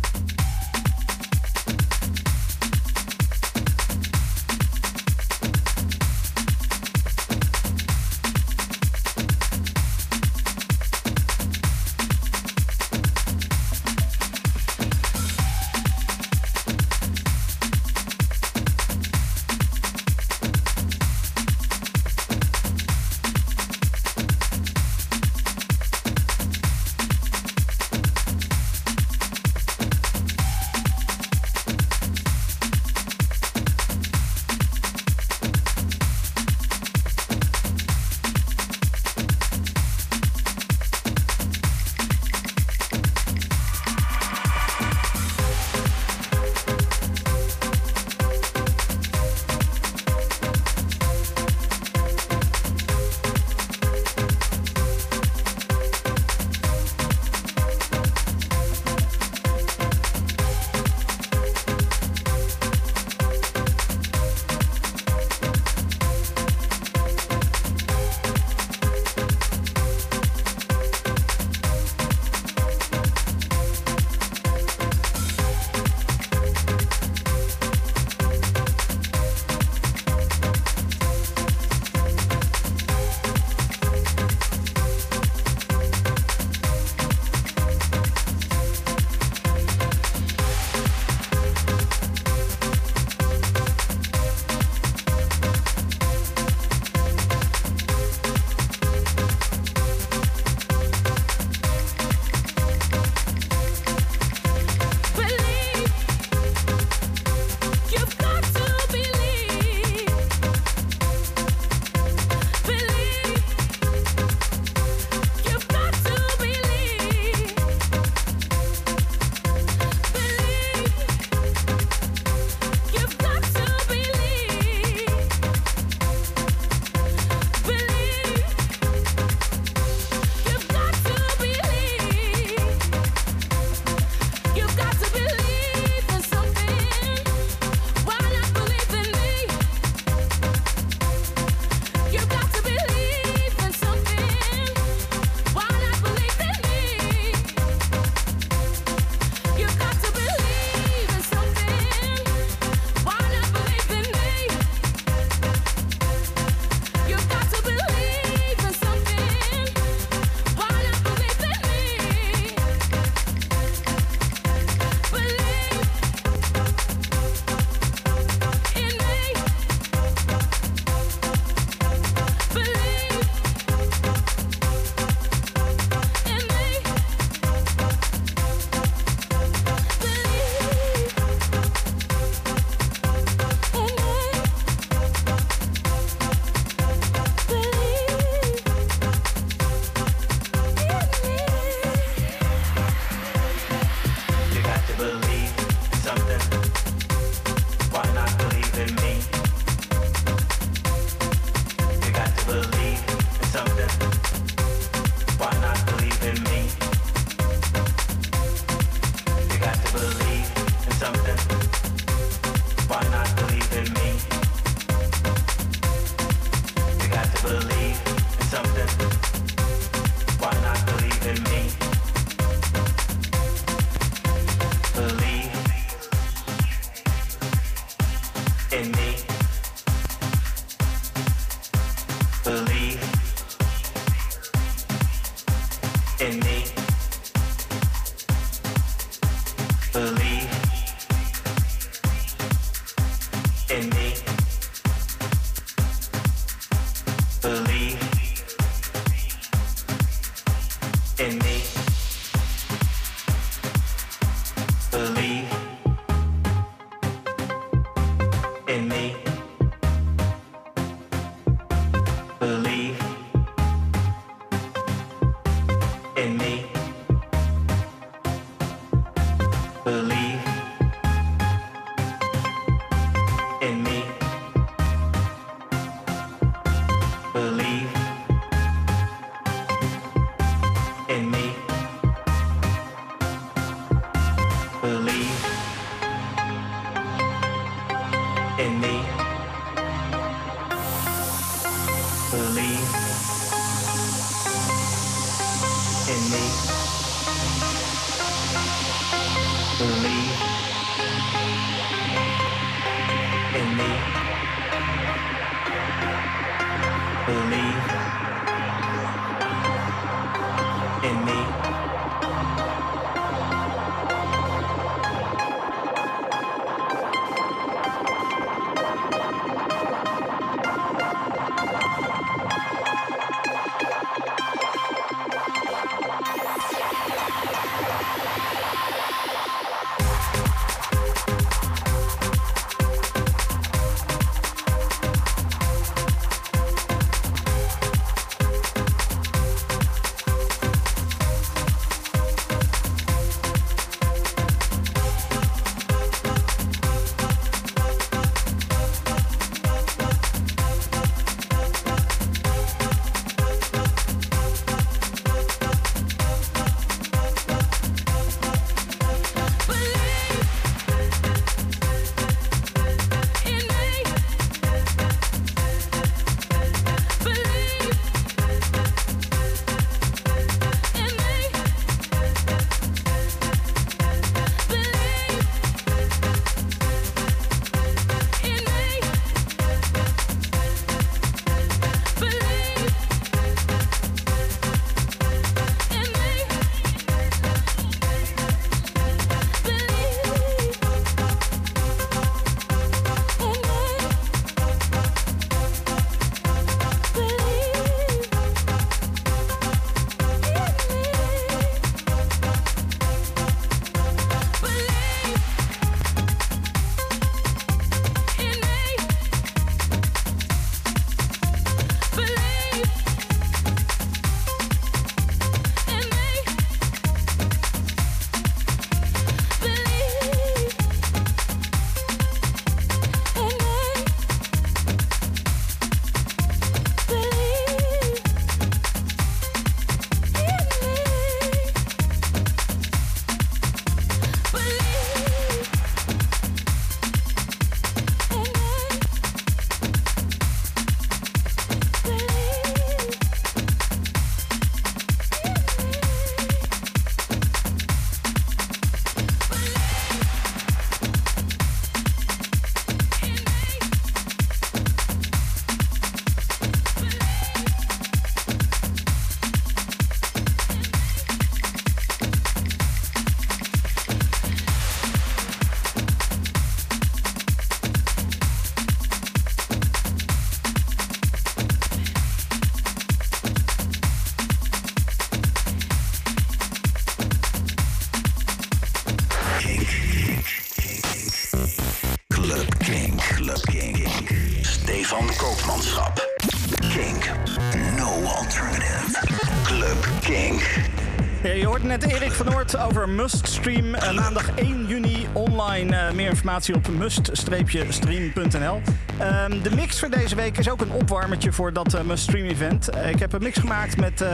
Over Muststream. Eh, maandag 1 juni online. Eh, meer informatie op must-stream.nl. Ehm, de mix voor deze week is ook een opwarmertje voor dat eh, Muststream event. Ik heb een mix gemaakt met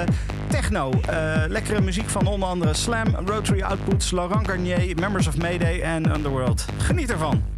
techno. Lekkere muziek van onder andere Slam, Rotary Outputs, Laurent Garnier, Members of Mayday en Underworld. Geniet ervan.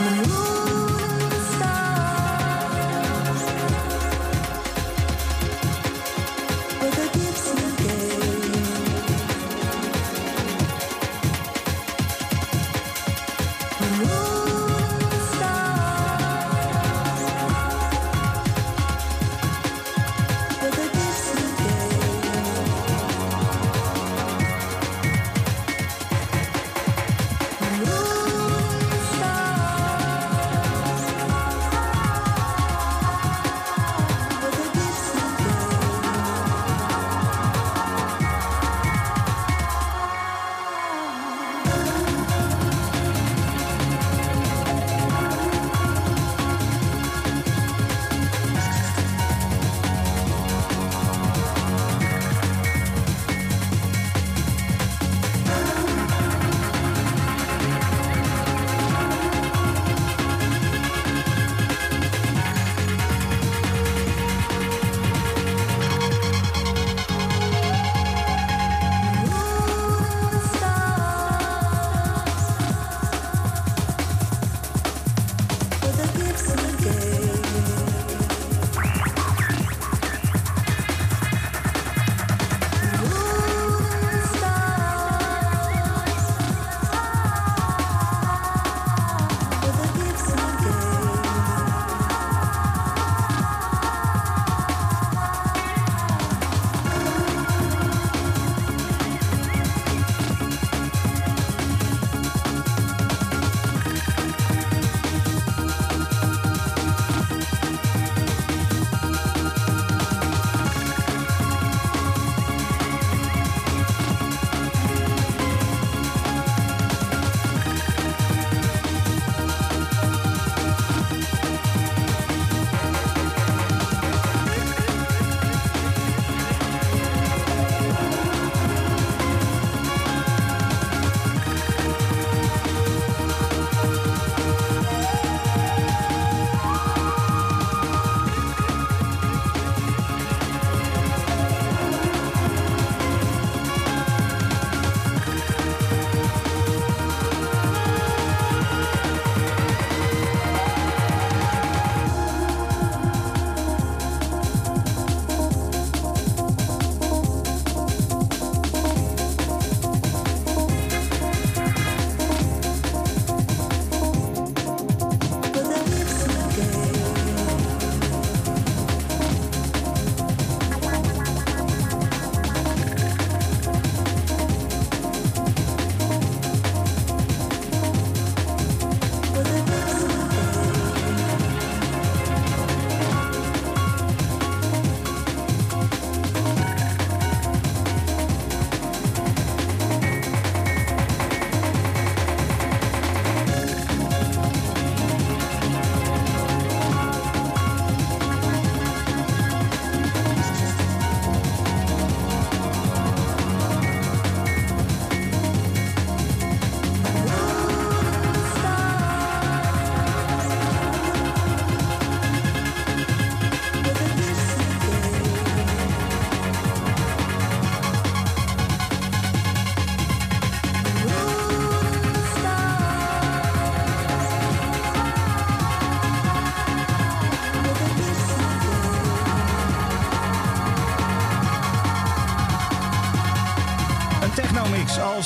Ooh.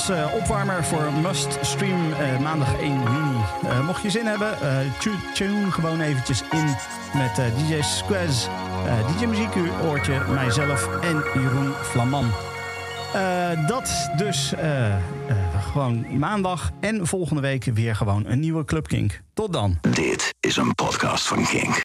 Eh, opwarmer voor Must Stream eh, maandag 1 juni. Eh, mocht je zin hebben, tu- tune gewoon eventjes in met DJ Squaz, DJ Muziekuur, Oortje, mijzelf en Jeroen Flaman. Dat dus gewoon maandag en volgende week weer gewoon een nieuwe Club Kink. Tot dan. Dit is een podcast van Kink.